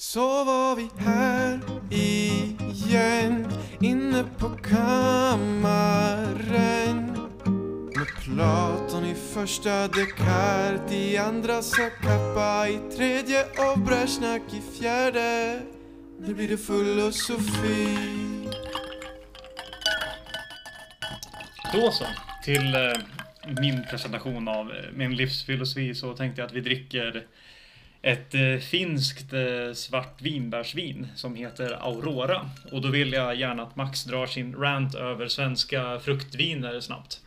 Så var vi här igen inne på kammaren med Platon i första Descartes i andra Sakappa i tredje och Brezjnak i fjärde Nu blir det filosofi Då så. Till eh, min presentation av eh, min livsfilosofi så tänkte jag att vi dricker ett eh, finskt eh, svart vinbärsvin som heter Aurora. Och då vill jag gärna att Max drar sin rant över svenska fruktviner snabbt.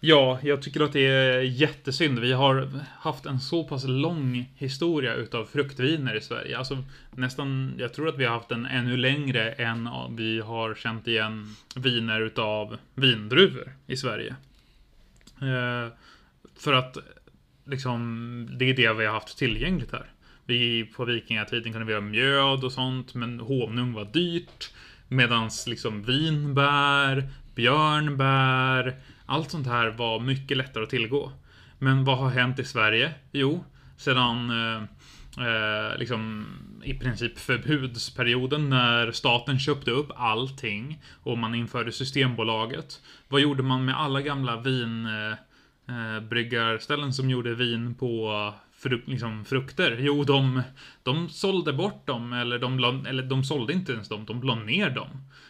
Ja, jag tycker att det är jättesynd. Vi har haft en så pass lång historia utav fruktviner i Sverige. Alltså nästan, jag tror att vi har haft den ännu längre än vi har känt igen viner utav vindruvor i Sverige. Eh, för att liksom, det är det vi har haft tillgängligt här. Vi på vikingatiden kunde vi ha mjöd och sånt, men honung var dyrt. Medans liksom vinbär, björnbär, allt sånt här var mycket lättare att tillgå. Men vad har hänt i Sverige? Jo, sedan eh, eh, liksom i princip förbudsperioden när staten köpte upp allting och man införde Systembolaget. Vad gjorde man med alla gamla vin eh, eh bryggarställen som gjorde vin på fruk liksom frukter? Jo, de, de sålde bort dem, eller de, eller de sålde inte ens dem, de la ner dem.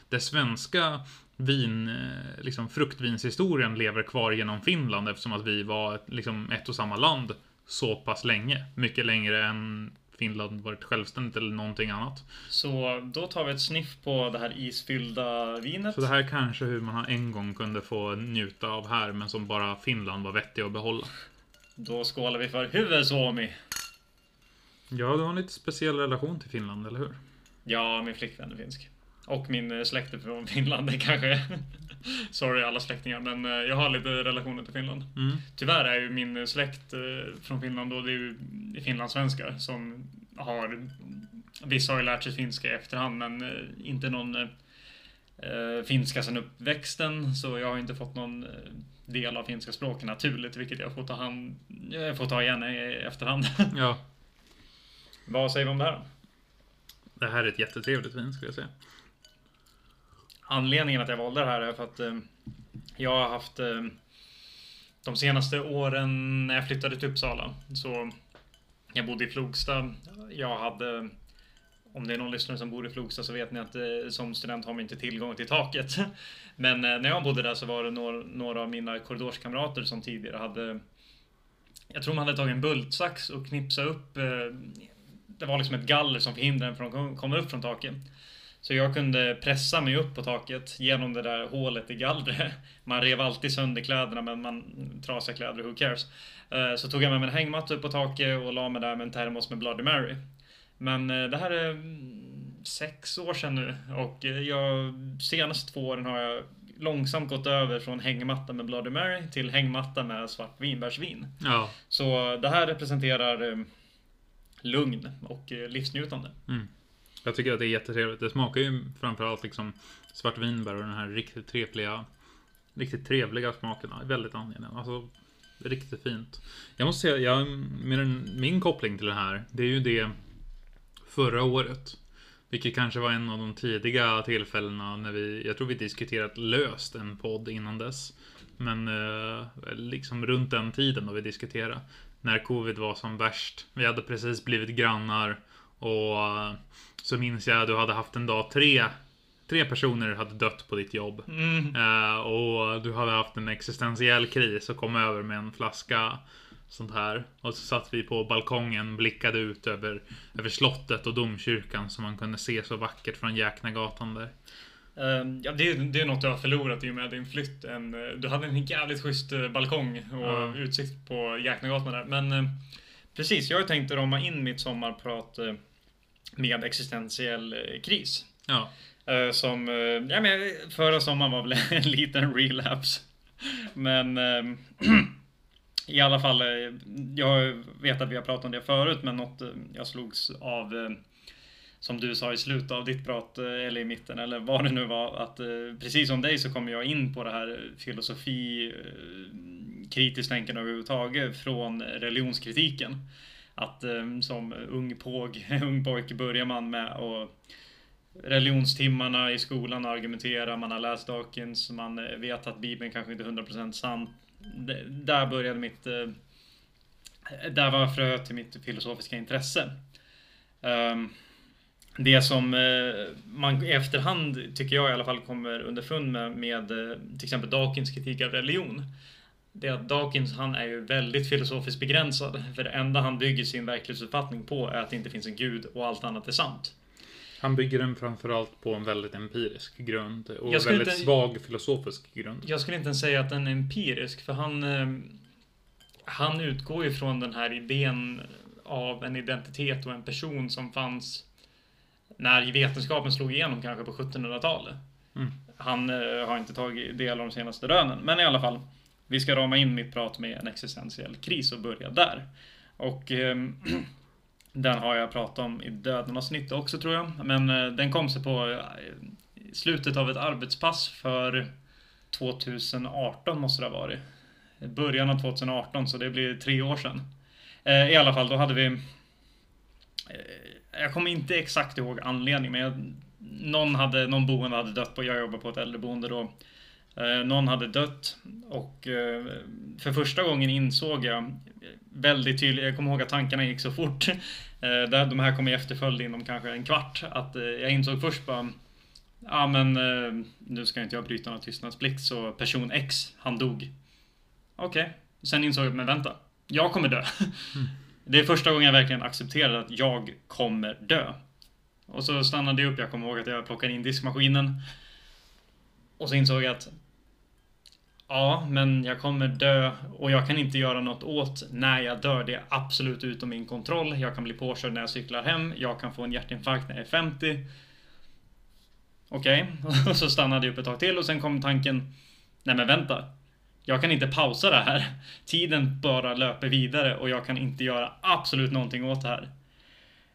Det svenska vin, eh, liksom fruktvinshistorien lever kvar genom Finland eftersom att vi var liksom ett och samma land så pass länge. Mycket längre än Finland varit självständigt eller någonting annat. Så då tar vi ett sniff på det här isfyllda vinet. Så det här är kanske hur man en gång kunde få njuta av här, men som bara Finland var vettig att behålla. Då skålar vi för Huvudsuomi. Ja, du har en lite speciell relation till Finland, eller hur? Ja, min flickvän är finsk. Och min eh, släkt från Finland, det kanske Sorry alla släktingar, men eh, jag har lite relationer till Finland. Mm. Tyvärr är ju min släkt eh, från Finland och det är ju finlandssvenskar som har Vissa har ju lärt sig finska i efterhand, men inte någon äh, finska sedan uppväxten, så jag har inte fått någon del av finska språket naturligt, vilket jag får ta, hand, jag får ta igen i efterhand. Ja. Vad säger vi om det här då? Det här är ett jättetrevligt vin skulle jag säga. Anledningen att jag valde det här är för att eh, jag har haft eh, de senaste åren när jag flyttade till Uppsala så jag bodde i Flogsta. Jag hade om det är någon lyssnare som bor i Flogsta så vet ni att eh, som student har man inte tillgång till taket. Men eh, när jag bodde där så var det några, några av mina korridorskamrater som tidigare hade Jag tror man hade tagit en bultsax och knipsat upp eh, Det var liksom ett galler som förhindrade en från att komma upp från taket. Så jag kunde pressa mig upp på taket genom det där hålet i gallret. Man rev alltid sönder kläderna men man trasiga kläder, who cares. Eh, så tog jag med mig en hängmatta upp på taket och la mig där med en termos med Bloody Mary. Men eh, det här är mm, sex år sedan nu och eh, jag senaste två åren har jag långsamt gått över från hängmatta med Bloody Mary till hängmatta med svart vinbärsvin. Ja. Så det här representerar lugn och livsnjutande. Mm. Jag tycker att det är jättetrevligt. Det smakar ju framförallt liksom svartvinbär och den här riktigt trevliga, riktigt trevliga smakerna. Väldigt angenäm. Alltså, riktigt fint. Jag måste säga, jag, med den, min koppling till det här, det är ju det förra året. Vilket kanske var en av de tidiga tillfällena när vi, jag tror vi diskuterat löst en podd innan dess. Men eh, liksom runt den tiden då vi diskuterade. När covid var som värst. Vi hade precis blivit grannar. Och eh, så minns jag att du hade haft en dag tre Tre personer hade dött på ditt jobb. Mm. Uh, och du hade haft en existentiell kris och kom över med en flaska sånt här. Och så satt vi på balkongen, blickade ut över, över slottet och domkyrkan som man kunde se så vackert från Jäknagatan där. Uh, ja, det, är, det är något du har förlorat i och med din flytt. En, du hade en jävligt schysst eh, balkong och uh. utsikt på Jäknagatan där. Men precis, jag har tänkt rama in mitt sommarprat med existentiell eh, kris. Ja. Eh, som, eh, ja men förra sommaren var väl en liten relapse. Men i alla fall, jag vet att vi har pratat om det förut, men något jag slogs av som du sa i slutet av ditt prat, eller i mitten, eller vad det nu var, att precis som dig så kommer jag in på det här filosofi, kritiskt tänkande överhuvudtaget från religionskritiken. Att eh, som ung påg, ung pojke börjar man med och religionstimmarna i skolan argumentera, man har läst Dawkins, man eh, vet att Bibeln kanske inte är 100% sann. Där började mitt... eh, Där var fröet till mitt filosofiska intresse. Ehm, det som eh, man i efterhand, tycker jag i alla fall, kommer underfund med, med eh, till exempel Dawkins kritik av religion. Det är att Dawkins, han är ju väldigt filosofiskt begränsad. För det enda han bygger sin verklighetsuppfattning på är att det inte finns en gud och allt annat är sant. Han bygger den framförallt på en väldigt empirisk grund och skulle väldigt inte- svag filosofisk grund. Jag skulle inte ens säga att den är empirisk, för han... eh, Han utgår ju från den här idén av en identitet och en person som fanns när vetenskapen slog igenom kanske på 1700-talet. Mm. Han eh, har inte tagit del av de senaste rönen, men i alla fall. Vi ska rama in mitt prat med en existentiell kris och börja där. Och eh, den har jag pratat om i Dödarnas nytta också tror jag. Men eh, den kom sig på eh, slutet av ett arbetspass för 2018 måste det ha varit. Början av 2018, så det blir tre år sedan. Eh, I alla fall, då hade vi... eh, Jag kommer inte exakt ihåg anledningen, men jag, någon, hade, någon boende hade dött på, jag jobbar på ett äldreboende då. Eh, Någon hade dött och eh, för första gången insåg jag väldigt tydligt, jag kommer ihåg att tankarna gick så fort. Eh, De här kom i efterföljd inom kanske en kvart. Att jag insåg först bara Ja men nu ska inte jag bryta någon tystnadsplikt så person X, han dog. Okej. Sen insåg jag, men vänta. Jag kommer dö. Det är första gången jag verkligen accepterade att jag kommer dö. Och så stannade jag upp, jag kommer ihåg att jag plockade in diskmaskinen. Och så insåg jag att Ja, men jag kommer dö och jag kan inte göra något åt när jag dör. Det är absolut utom min kontroll. Jag kan bli påkörd när jag cyklar hem. Jag kan få en hjärtinfarkt när jag är 50. Okej, och så stannade jag upp ett tag till och sen kom tanken Nej men vänta. Jag kan inte pausa det här. Tiden bara löper vidare och jag kan inte göra absolut någonting åt det här.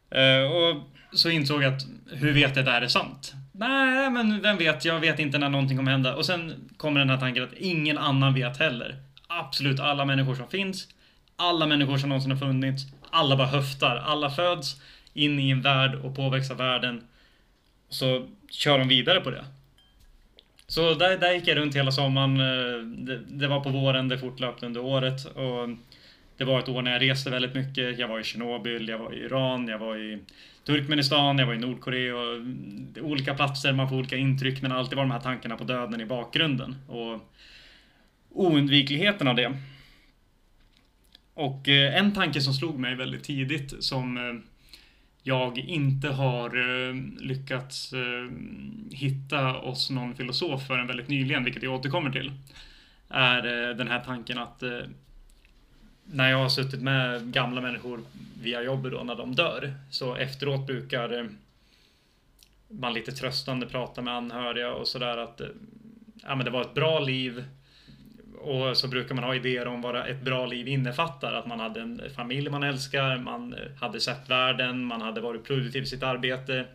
Eh, och så insåg jag att hur vet jag att det här är sant? Nej, men vem vet? Jag vet inte när någonting kommer hända. Och sen kommer den här tanken att ingen annan vet heller. Absolut alla människor som finns, alla människor som någonsin har funnits, alla bara höftar. Alla föds in i en värld och påverkar av världen. Så kör de vidare på det. Så där, där gick jag runt hela sommaren. Eh, det, det var på våren, det fortlöpte under året. Och det var ett år när jag reste väldigt mycket. Jag var i Tjernobyl, jag var i Iran, jag var i Turkmenistan, jag var i Nordkorea. Och mm, olika platser, man får olika intryck, men alltid var de här tankarna på döden i bakgrunden. Och oundvikligheten av det. Och eh, en tanke som slog mig väldigt tidigt som eh, jag inte har eh, lyckats hitta hos någon filosof förrän väldigt nyligen, vilket jag återkommer till, är den här tanken att när jag har suttit med gamla människor via jobbet då, när de dör, så efteråt brukar eh, man lite tröstande prata med anhöriga och sådär att eh, ja, men det var ett bra liv. Och så brukar man ha idéer om vad ett bra liv innefattar. Att man hade en familj man älskar, man eh, hade sett världen, man hade varit produktiv i sitt arbete.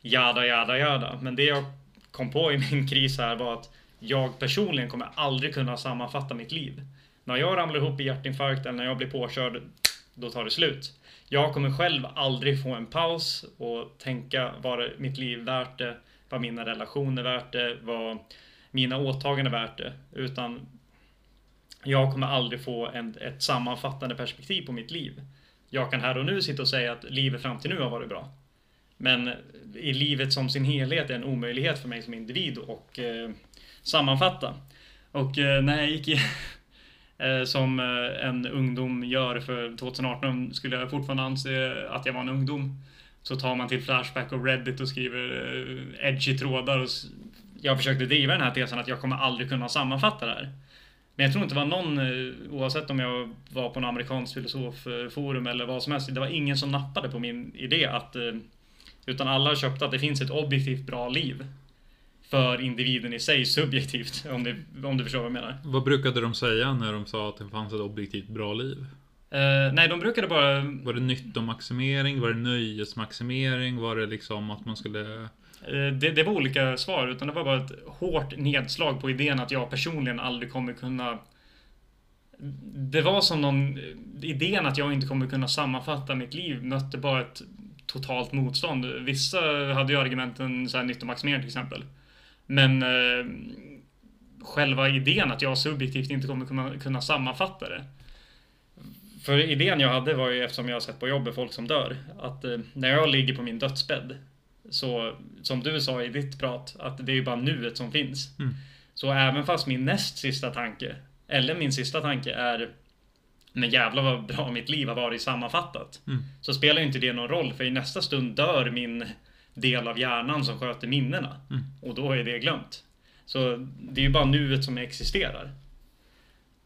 Jada, jada, jada. Men det jag kom på i min kris här var att jag personligen kommer aldrig kunna sammanfatta mitt liv. När jag ramlar ihop i hjärtinfarkt eller när jag blir påkörd, då tar det slut. Jag kommer själv aldrig få en paus och tänka, var mitt liv värt det? Var mina relationer värt det? Var mina åtaganden värt det? Utan jag kommer aldrig få en, ett sammanfattande perspektiv på mitt liv. Jag kan här och nu sitta och säga att livet fram till nu har varit bra. Men i livet som sin helhet är en omöjlighet för mig som individ och eh, sammanfatta. Och eh, när jag gick i, Eh, som eh, en ungdom gör för 2018 skulle jag fortfarande anse att jag var en ungdom. Så tar man till Flashback och Reddit och skriver eh, edgy trådar. Och jag försökte driva den här tesen att jag kommer aldrig kunna sammanfatta det här. Men jag tror inte det var någon, oavsett om jag var på en amerikansk filosofforum eller vad som helst, det var ingen som nappade på min idé att utan alla köpte att det finns ett objektivt bra liv. För individen i sig subjektivt, om, det, om du förstår vad jag menar. Vad brukade de säga när de sa att det fanns ett objektivt bra liv? Eh, nej, de brukade bara... Var det nyttomaximering? Var det nöjesmaximering? Var det liksom att man skulle... eh, Det, det var olika svar, utan det var bara ett hårt nedslag på idén att jag personligen aldrig kommer kunna Det var som någon... Idén att jag inte kommer kunna sammanfatta mitt liv mötte bara ett totalt motstånd. Vissa hade ju argumenten så här nyttomaximering till exempel. Men eh, själva idén att jag subjektivt inte kommer kunna, kunna sammanfatta det. För idén jag hade var ju eftersom jag har sett på jobbet folk som dör. Att eh, när jag ligger på min dödsbädd. Så som du sa i ditt prat. Att det är ju bara nuet som finns. Mm. Så även fast min näst sista tanke. Eller min sista tanke är. Men jävlar vad bra mitt liv har varit sammanfattat. Mm. Så spelar ju inte det någon roll. För i nästa stund dör min del av hjärnan som sköter minnena. Mm. Och då är det glömt. Så det är ju bara nuet som existerar.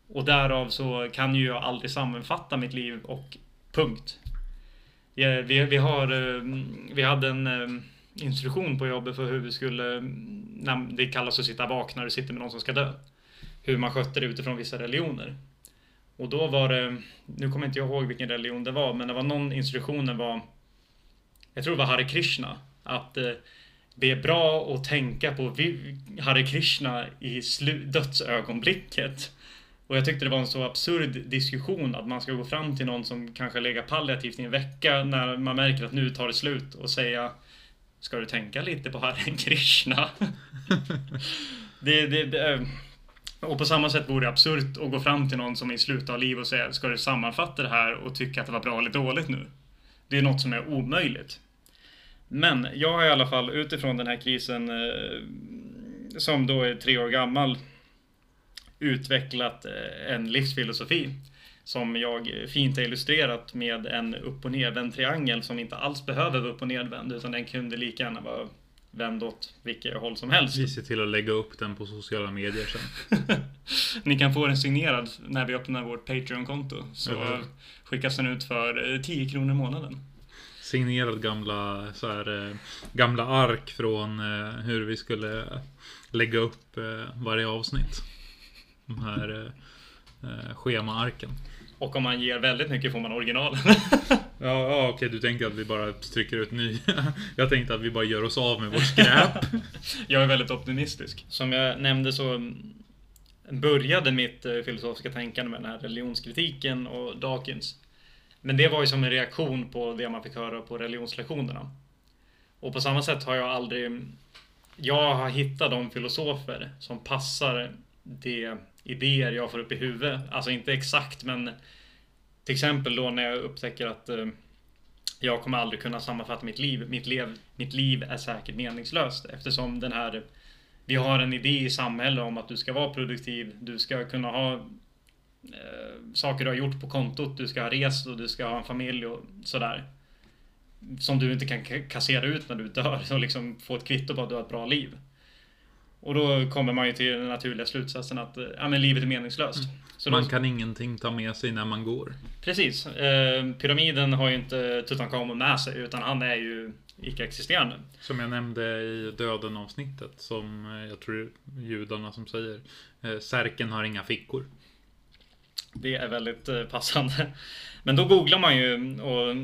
Och därav så kan ju jag aldrig sammanfatta mitt liv och punkt. Vi, vi, har, eh, vi hade en eh, instruktion på jobbet för hur vi skulle, när det kallas att sitta vakna, du sitter med någon som ska dö. Hur man skötte det utifrån vissa religioner. Och då var det, nu kommer inte jag ihåg vilken religion det var, men det var någon instruktionen var, jag tror det var Hare Krishna, att eh, det är bra att tänka på Hare Krishna i dödsögonblicket. Och jag tyckte det var en så absurd diskussion att man ska gå fram till någon som kanske lägger palliativt i en vecka när man märker att nu tar det slut och säga Ska du tänka lite på Hare Krishna? det, det, det, eh, och på samma sätt vore det absurt att gå fram till någon som är i slutet av livet och säga Ska du sammanfatta det här och tycka att det var bra eller dåligt nu? Det är något som är omöjligt. Men jag har i alla fall utifrån den här krisen eh, som då är tre år gammal utvecklat eh, en livsfilosofi som jag fint har illustrerat med en upp och nervänd triangel som inte alls behöver vara upp och nedvänd utan den kunde lika gärna vara vänd åt vilket håll som helst. Vi ser till att lägga upp den på sociala medier sen. Ni kan få den signerad när vi öppnar vårt Patreon-konto. Så Ja. skickas den ut för eh, 10 kronor i månaden. Signerad gamla, så här, eh, gamla ark från eh, hur vi skulle lägga upp eh, varje avsnitt. De här eh, schemaarken. Och om man ger väldigt mycket får man original. Ja, ja okej, du tänker att vi bara stryker ut nya. Jag tänkte att vi bara gör oss av med vårt skräp. Jag är väldigt optimistisk. Som jag nämnde så mm, började mitt filosofiska tänkande med den här religionskritiken och Dawkins. Men det var ju som en reaktion på det man fick höra på religionslektionerna. Och på samma sätt har jag aldrig... Jag har hittat de filosofer som passar de idéer jag får upp i huvudet. Alltså inte exakt men till exempel då när jag upptäcker att eh, jag kommer aldrig kunna sammanfatta mitt liv. Mitt, lev, mitt liv är säkert meningslöst eftersom den här vi har en idé i samhället om att du ska vara produktiv. Du ska kunna ha eh, saker du har gjort på kontot. Du ska ha rest och du ska ha en familj och sådär. Som du inte kan ka- kassera ut när du dör och liksom få ett kvitto på att du har ett bra liv. Och då kommer man ju till den naturliga slutsatsen att eh, ja, men livet är meningslöst. Så Man då, kan ingenting ta med sig när man går. Precis. Eh, pyramiden har ju inte Tutankhamon med sig utan han är ju icke-existerande. Som jag nämnde i döden avsnittet. Som eh, jag tror judarna som säger. Eh, Särken har inga fickor. Det är väldigt eh, passande. Men då googlar man ju och...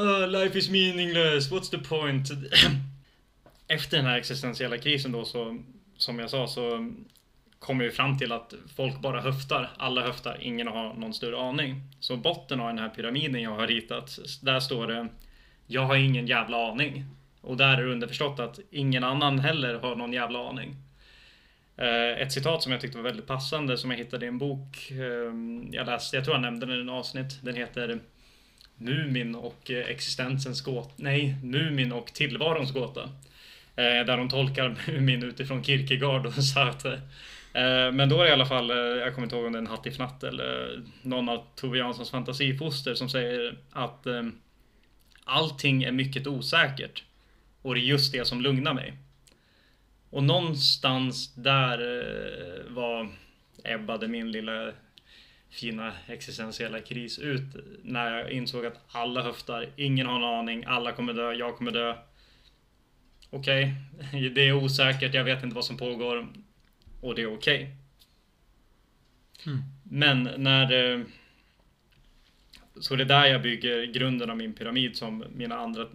oh, life is meaningless, what's the point? Efter den här existentiella krisen då så, som jag sa, så kommer vi fram till att folk bara höftar. Alla höftar, ingen har någon större aning. Så botten av den här pyramiden jag har ritat, där står det Jag har ingen jävla aning. Och där är det underförstått att ingen annan heller har någon jävla aning. Eh, ett citat som jag tyckte var väldigt passande som jag hittade i en bok ehm, jag läste, jag tror jag nämnde den i en avsnitt. Den heter Mumin och eh, existensens gåta. Nej, Mumin och tillvarons gåta. Eh, där de tolkar Mumin utifrån Kierkegaard och Sartre. Men då är det i alla fall, jag kommer inte ihåg om det är en Hattifnatt eller någon av Tove Janssons fantasifoster som säger att ehm, allting är mycket osäkert. Och det är just det som lugnar mig. Och någonstans där eh, var ebbade min lilla fina existentiella kris ut när jag insåg att alla höftar, ingen har en aning, alla kommer dö, jag kommer dö. Okej, det är osäkert, jag vet inte vad som pågår och det är okej. Mm. Men när eh, så det är där jag bygger grunden av min pyramid som mina andra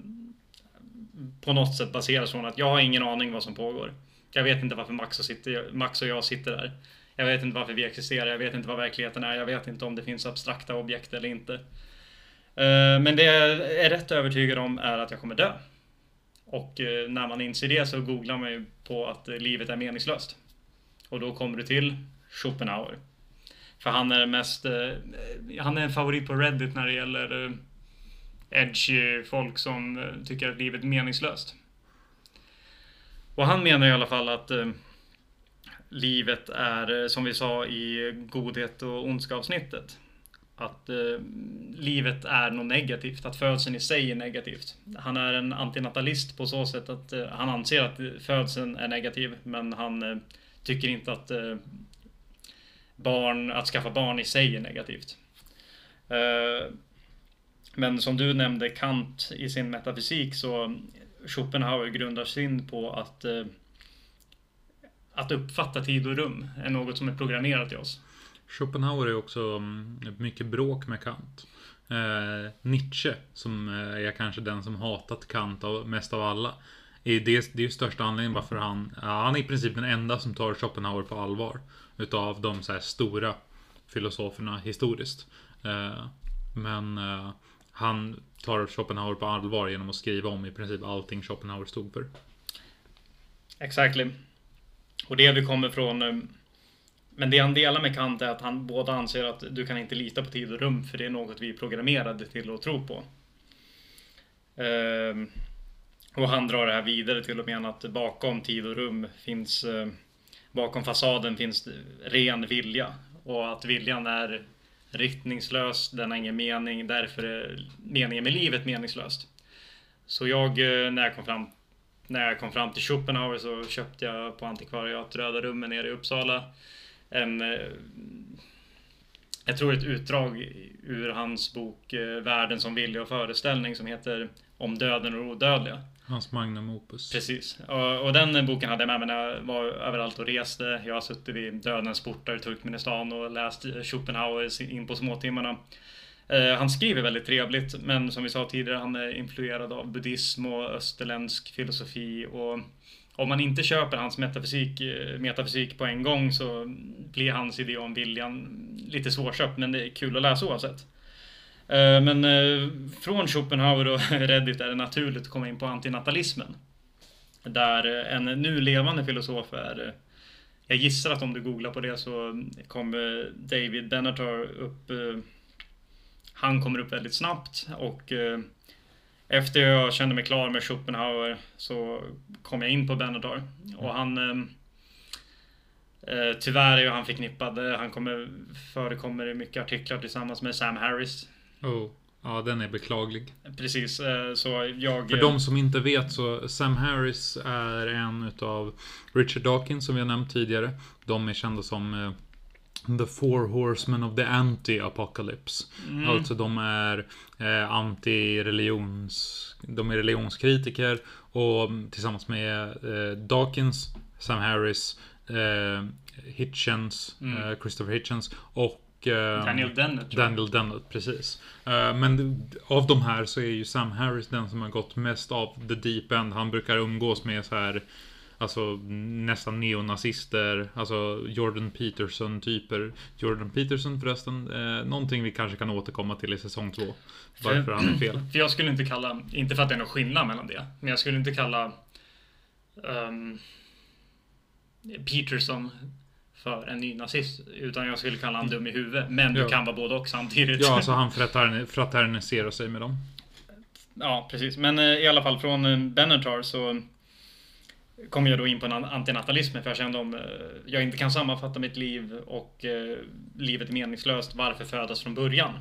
på något sätt baseras från att jag har ingen aning vad som pågår. Jag vet inte varför Max och, sitter, Max och jag sitter där. Jag vet inte varför vi existerar, jag vet inte vad verkligheten är, jag vet inte om det finns abstrakta objekt eller inte. Eh, men det jag är rätt övertygad om är att jag kommer dö. Och eh, när man inser det så googlar man ju på att eh, livet är meningslöst. Och då kommer du till Schopenhauer. För han är mest, han är en favorit på Reddit när det gäller edgy folk som eh, tycker att livet är meningslöst. Och han menar i alla fall att eh, livet är, eh, som vi sa i godhet och ondska avsnittet, att eh, livet är något negativt, att födseln i sig är negativt. Han är en antinatalist på så sätt att eh, han anser att födseln är negativ, men han eh, tycker inte att eh, barn, att skaffa barn i sig är negativt. Men som du nämnde Kant i sin metafysik så Schopenhauer grundar sin på att eh, att uppfatta tid och rum är något som är programmerat i oss. Schopenhauer är också mm, mycket bråk med Kant. Eh, Nietzsche, som eh, är kanske den som hatat Kant av, mest av alla. Är det, det är ju största anledningen varför han... Han är i princip den enda som tar Schopenhauer på allvar. Utav de så stora filosoferna historiskt. Eh, men eh, han tar Schopenhauer på allvar genom att skriva om i princip allting Schopenhauer stod för. Exactly. Och det vi kommer från eh, men det han delar med Kant är att han båda anser att du kan inte lita på tid och rum för det är något vi är programmerade till att tro på. Ehm, och han drar det här vidare till och med att bakom tid och rum finns eh, Bakom fasaden finns ren vilja och att viljan är riktningslös, den har ingen mening, därför är meningen med livet meningslöst. Så jag, eh, när jag kom fram när jag kom fram till Schopenhauer så köpte jag på antikvariat Röda rummen nere i Uppsala en eh, jag tror ett utdrag ur hans bok eh, Världen som vilja och föreställning som heter Om döden och odödliga. Hans magnum opus. Precis. Och, och, den boken hade jag med mig när jag var överallt och reste. Jag har suttit vid dödens portar i Turkmenistan och läst Schopenhauer in på småtimmarna. Eh, han skriver väldigt trevligt, men som vi sa tidigare, han är influerad av buddhism och österländsk filosofi och om man inte köper hans metafysik, eh, metafysik på en gång så blir hans idé om viljan lite svårköpt, men det är kul att läsa oavsett. Eh, men eh, från Schopenhauer och Reddit är det naturligt att komma in på antinatalismen. Där eh, en nu levande filosof är jag gissar att om du googlar på det så kommer David Benatar upp Han kommer upp väldigt snabbt och efter jag kände mig klar med Schopenhauer så kom jag in på Benatar. Och han... Tyvärr är ju han förknippad. Han kommer, förekommer i mycket artiklar tillsammans med Sam Harris. Oh. Ja, den är beklaglig. Precis, eh, så jag... För de som inte vet så Sam Harris är en utav Richard Dawkins som vi har nämnt tidigare. De är kända som eh, The Four Horsemen of the Anti-Apocalypse. Mm. Alltså de är eh, anti-religions... De är religionskritiker och tillsammans med eh, Dawkins, Sam Harris, eh, Hitchens, mm. eh, Christopher Hitchens och Daniel Dennett. Daniel Dennett, precis. Eh, men av de här så är ju Sam Harris den som har gått mest av the deep end. Han brukar umgås med så här Alltså nästan neonazister, alltså Jordan Peterson-typer. Jordan Peterson förresten, eh, någonting vi kanske kan återkomma till i säsong två. Varför för, han är fel. För jag skulle inte kalla, inte för att det är någon skillnad mellan det, men jag skulle inte kalla um, Peterson för en ny nazist. Utan jag skulle kalla honom dum i huvudet. Men ja. du kan vara både och samtidigt. Ja, alltså han fraterniserar sig med dem. Ja, precis. Men eh, i alla fall från eh, Benatar så kom jag då in på en antinatalism för jag kände om eh, jag inte kan sammanfatta mitt liv och livet är meningslöst, varför födas från början?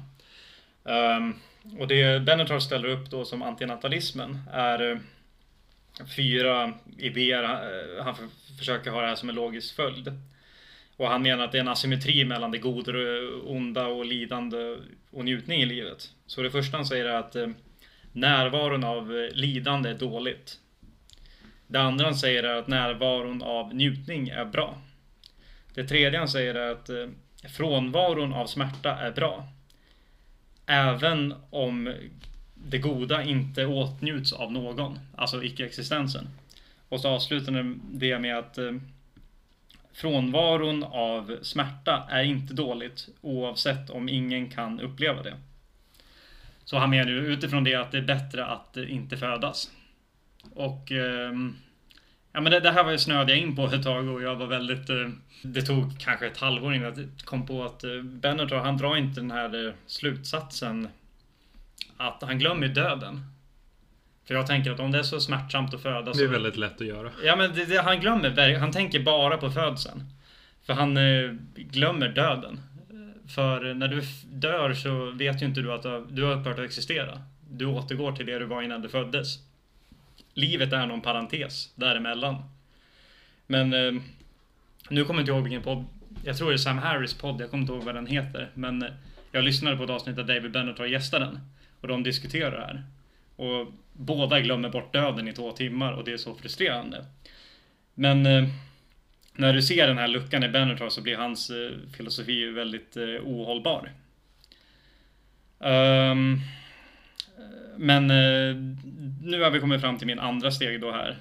Um, och det Benatar ställer upp då som antinatalismen är fyra idéer. Han försöker ha det här som en logisk följd. Och han menar att det är en asymmetri mellan det goda, och onda och lidande och njutning i livet. Så det första han säger är att eh, närvaron av eh, lidande är dåligt. Det andra han säger är att närvaron av njutning är bra. Det tredje han säger är att eh, frånvaron av smärta är bra. Även om det goda inte åtnjuts av någon, alltså icke-existensen. Och så avslutar det med att eh, frånvaron av smärta är inte dåligt oavsett om ingen kan uppleva det. Så han menar ju utifrån det att det är bättre att inte födas. Och ehm, Ja men det, det här var ju snöade jag in på ett tag och jag var väldigt... Eh, det tog kanske ett halvår innan jag kom på att eh, Benatar, han drar inte den här eh, slutsatsen att han glömmer döden. För jag tänker att om det är så smärtsamt att födas... Det är väldigt lätt att göra. Ja men det, det, han glömmer, han tänker bara på födseln. För han eh, glömmer döden. För när du dör så vet ju inte du att du har, upphört att existera. Du återgår till det du var innan du föddes. Livet är någon parentes däremellan. Men eh, nu kommer jag inte ihåg vilken podd. Jag tror det är Sam Harris podd, jag kommer inte ihåg vad den heter. Men eh, jag lyssnade på ett avsnitt där David Benatar gästade den. Och de diskuterar det här. Och båda glömmer bort döden i två timmar och det är så frustrerande. Men eh, när du ser den här luckan i Benatar så blir hans eh, filosofi väldigt eh, ohållbar. Um, men eh, nu har vi kommit fram till min andra steg då här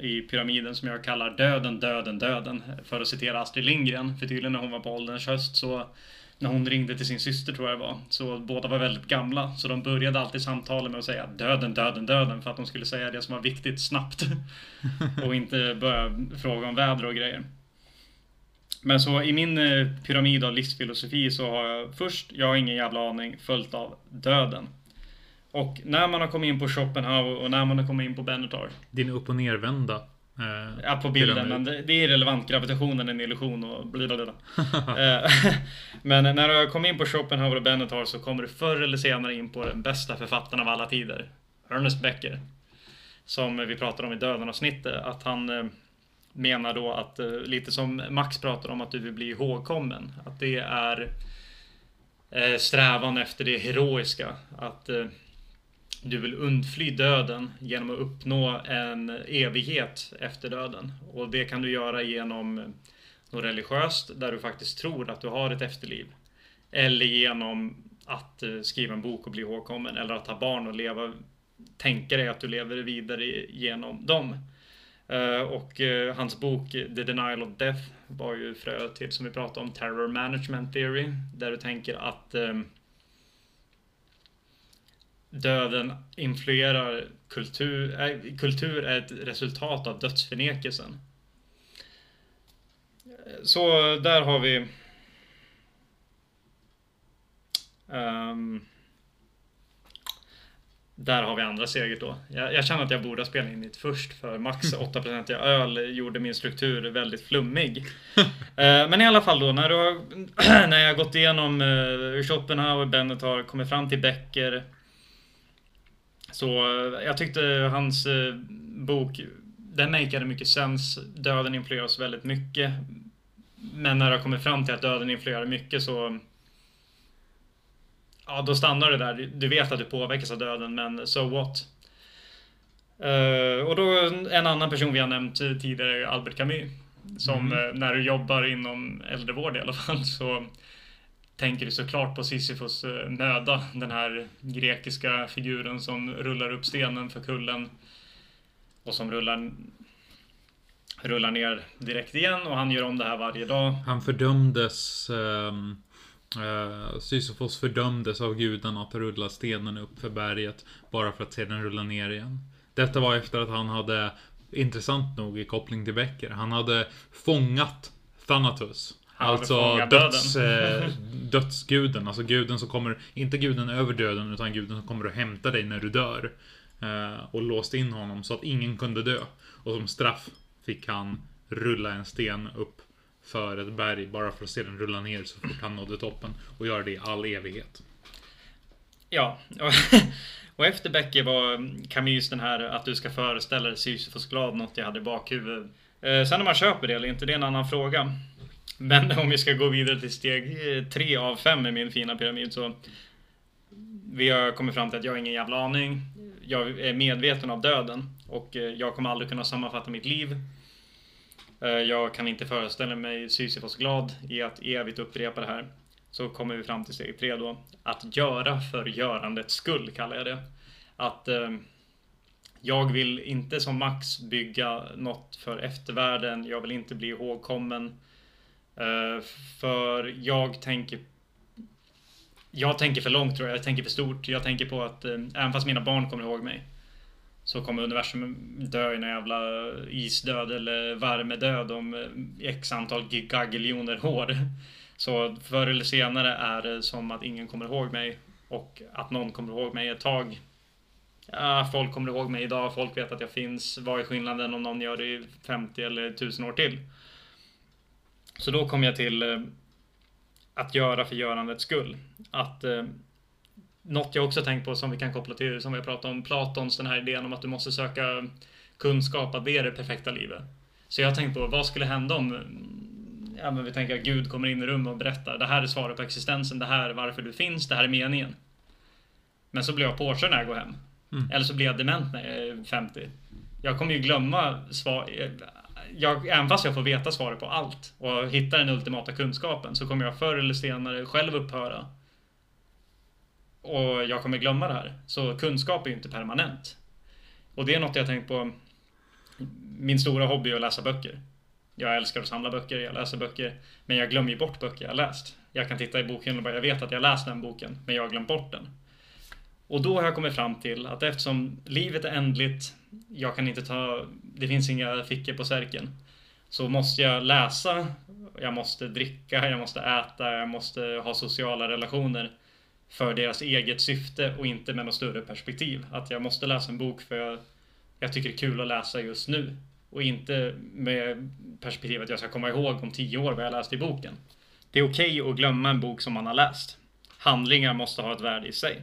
i pyramiden som jag kallar döden, döden, döden. För att citera Astrid Lindgren. För tydligen när hon var på ålderns höst så när hon ringde till sin syster tror jag det var. Så båda var väldigt gamla. Så de började alltid samtalet med att säga döden, döden, döden. För att de skulle säga det som var viktigt snabbt. och inte börja fråga om väder och grejer. Men så i min eh, pyramid av livsfilosofi så har jag först, jag har ingen jävla aning, följt av döden. Och när man har kommit in på Schopenhauer och när man har kommit in på Benatar. Din upp och nervända. Eh, Ja, på bilden, pyramid. men det, det är irrelevant. Gravitationen är en illusion och blablabla. Eh, Men när du har kommit in på Schopenhauer och Benatar så kommer du förr eller senare in på den bästa författaren av alla tider. Ernest Becker. Som vi pratade om i Döden-avsnittet. Att han eh, menar då att, eh, lite som Max pratar om, att du vill bli ihågkommen. Att det är eh, strävan efter det heroiska. Att du vill undfly döden genom att uppnå en evighet efter döden. Och det kan du göra genom något religiöst där du faktiskt tror att du har ett efterliv. Eller genom att eh, skriva en bok och bli ihågkommen. Eller att ha barn och leva, tänka dig att du lever vidare genom dem. Eh, och eh, hans bok The Denial of Death var ju frö till, som vi pratade om, Terror Management Theory. Där du tänker att eh, döden influerar kultur. Äh, kultur är ett resultat av dödsförnekelsen. Så där har vi... Ehm, där har vi andra steget då. Jag, jag känner att jag borde ha spelat in det först för max 8% öl gjorde min struktur väldigt flummig. Eh, Men i alla fall då, när, du har, när jag gått igenom uh, Schopenhauer, Bennett har kommit fram till Becker. Så eh, jag tyckte hans eh, bok, den makade mycket sens. Döden influerar oss väldigt mycket. Men när har kommit fram till att döden influerar mycket så Ja, då stannar det där. Du vet att du påverkas av döden, men so what? Eh, och då en annan person vi har nämnt tidigare, Albert Camus. Som eh, när du jobbar inom äldrevård i alla fall så tänker du såklart på Sisyfos eh, möda. Den här grekiska figuren som rullar upp stenen för kullen. Och som rullar, rullar ner direkt igen och han gör om det här varje dag. Han fördömdes... Um, uh, Sisyfos fördömdes av gudarna att rulla stenen upp för berget. Bara för att sedan rulla ner igen. Detta var efter att han hade, intressant nog i koppling till Becker, han hade fångat Thanatos. Alltså döds, eh, dödsguden, alltså guden som kommer, inte guden över döden, utan guden som kommer att hämta dig när du dör. Eh, och låst in honom så att ingen kunde dö. Och som straff fick han rulla en sten upp för ett berg bara för att sedan rulla ner så fort han nådde toppen. Och göra det i all evighet. Ja, och, och efter Becker var Camus den här att du ska föreställa dig Sisyfos glad, något jag hade i bakhuvudet. Eh, sen om man köper det eller inte, det är en annan fråga. Men om vi ska gå vidare till steg eh, tre av fem i min fina pyramid så vi har kommit fram till att jag har ingen jävla aning. Jag är medveten av döden och eh, jag kommer aldrig kunna sammanfatta mitt liv. Eh, jag kan inte föreställa mig Sisyfos glad i att evigt upprepa det här. Så kommer vi fram till steg tre då. Att göra för görandets skull kallar jag det. Att eh, jag vill inte som Max bygga något för eftervärlden. Jag vill inte bli ihågkommen. Eh, för jag tänker jag tänker för långt tror jag. Jag tänker för stort. Jag tänker på att eh, även fast mina barn kommer ihåg mig så kommer universum dö i någon jävla isdöd eller värmedöd om eh, x antal gigagiljoner år. Så förr eller senare är det som att ingen kommer ihåg mig och att någon kommer ihåg mig ett tag. Ja, folk kommer ihåg mig idag, folk vet att jag finns. Vad är skillnaden om någon gör det i 50 eller 1000 år till? Så då kom jag till eh, att göra för görandets skull. Att eh, något jag också tänkt på som vi kan koppla till som vi har pratat om Platons den här idén om att du måste söka kunskap att det är det perfekta livet. Så jag tänkt på vad skulle hända om ja, men vi tänker att Gud kommer in i rummet och berättar det här är svaret på existensen, det här är varför du finns, det här är meningen. Men så blir jag påkörd när jag går hem. Mm. Eller så blir jag dement när jag är 50. Jag kommer ju glömma svar. Jag, även fast jag får veta svaret på allt och hitta den ultimata kunskapen så kommer jag förr eller senare själv upphöra. Och jag kommer glömma det här. Så kunskap är ju inte permanent. Och det är något jag tänkt på. Min stora hobby är att läsa böcker. Jag älskar att samla böcker, jag läser böcker. Men jag glömmer ju bort böcker jag läst. Jag kan titta i boken och bara, jag vet att jag läst den boken, men jag har glömt bort den. Och då har jag kommit fram till att eftersom livet är ändligt, jag kan inte ta, det finns inga fickor på särken. Så måste jag läsa, jag måste dricka, jag måste äta, jag måste ha sociala relationer för deras eget syfte och inte med något större perspektiv. Att jag måste läsa en bok för jag, jag tycker det är kul att läsa just nu. Och inte med perspektivet att jag ska komma ihåg om tio år vad jag läste i boken. Det är okej okay att glömma en bok som man har läst. Handlingar måste ha ett värde i sig.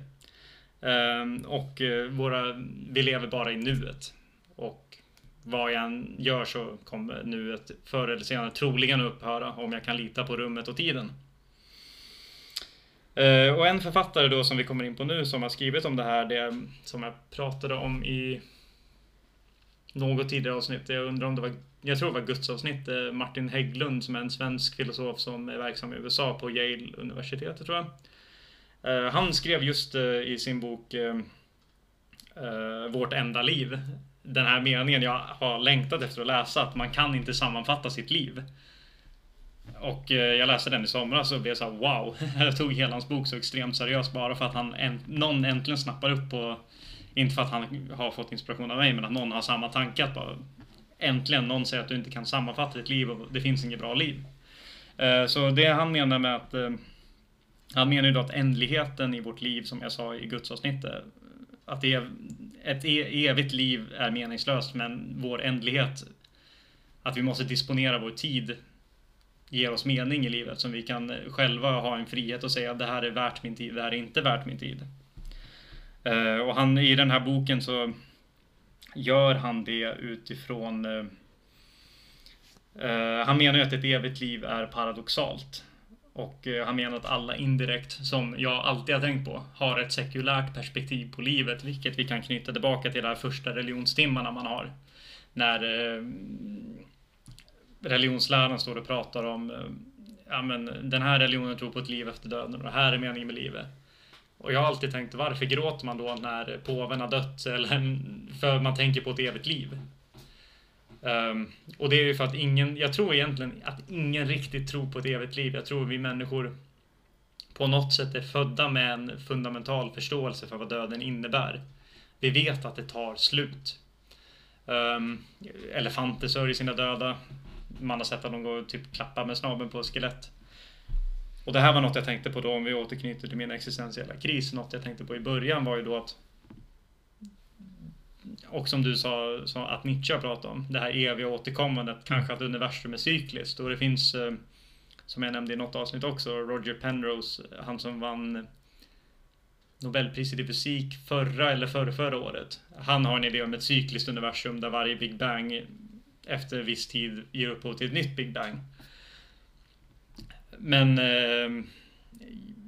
Ehm, och eh, våra, vi lever bara i nuet. Och vad jag än gör så kommer nuet förr eller senare troligen upphöra om jag kan lita på rummet och tiden. Ehm, och en författare då som vi kommer in på nu som har skrivit om det här, det som jag pratade om i något tidigare avsnitt. Jag undrar om det var, jag tror det var Guds avsnitt. Eh, Martin Hägglund som är en svensk filosof som är verksam i USA på Yale universitetet tror jag. Eh, han skrev just eh, i sin bok eh, Vårt enda liv. Den här meningen jag har längtat efter att läsa, att man kan inte sammanfatta sitt liv. Och jag läste den i somras och blev så här, wow. Jag tog hela hans bok så extremt seriöst bara för att han, någon äntligen snappar upp på inte för att han har fått inspiration av mig, men att någon har samma tanke. Att bara, äntligen någon säger att du inte kan sammanfatta ditt liv och det finns inget bra liv. Så det han menar med att han menar ju då att ändligheten i vårt liv, som jag sa i gudsavsnittet, att det är, ett e-, evigt liv är meningslöst, men vår ändlighet, att vi måste disponera vår tid, ger oss mening i livet, som vi kan själva ha en frihet att säga att det här är värt min tid, det här är inte värt min tid. Eh, och han, i den här boken så gör han det utifrån eh, eh, han menar ju att ett evigt liv är paradoxalt. Och eh, han menar att alla indirekt, som jag alltid har tänkt på, har ett sekulärt perspektiv på livet, vilket vi kan knyta tillbaka till de här första religionstimmarna man har. När eh, religionsläraren står och pratar om eh, ja, men den här religionen tror på ett liv efter döden och det här är meningen med livet. Och jag har alltid tänkt, varför gråter man då när påven har dött? Eller för man tänker på ett evigt liv. Um, och det är ju för att ingen, jag tror egentligen att ingen riktigt tror på ett evigt liv. Jag tror vi människor på något sätt är födda med en fundamental förståelse för vad döden innebär. Vi vet att det tar slut. Um, elefanter sörjer sina döda. Man har sett att de går och typ klappar med snabeln på skelett. Och det här var något jag tänkte på då om vi återknyter till min existentiella kris. Något jag tänkte på i början var ju då att och som du sa, så att Nietzsche har pratat om, det här eviga återkommandet, mm. kanske att universum är cykliskt. Och det finns, eh, som jag nämnde i något avsnitt också, Roger Penrose, han som vann Nobelpriset i fysik förra eller förra, förra året. Han har en idé om ett cykliskt universum där varje Big Bang efter viss tid ger upphov till ett nytt Big Bang. Men eh,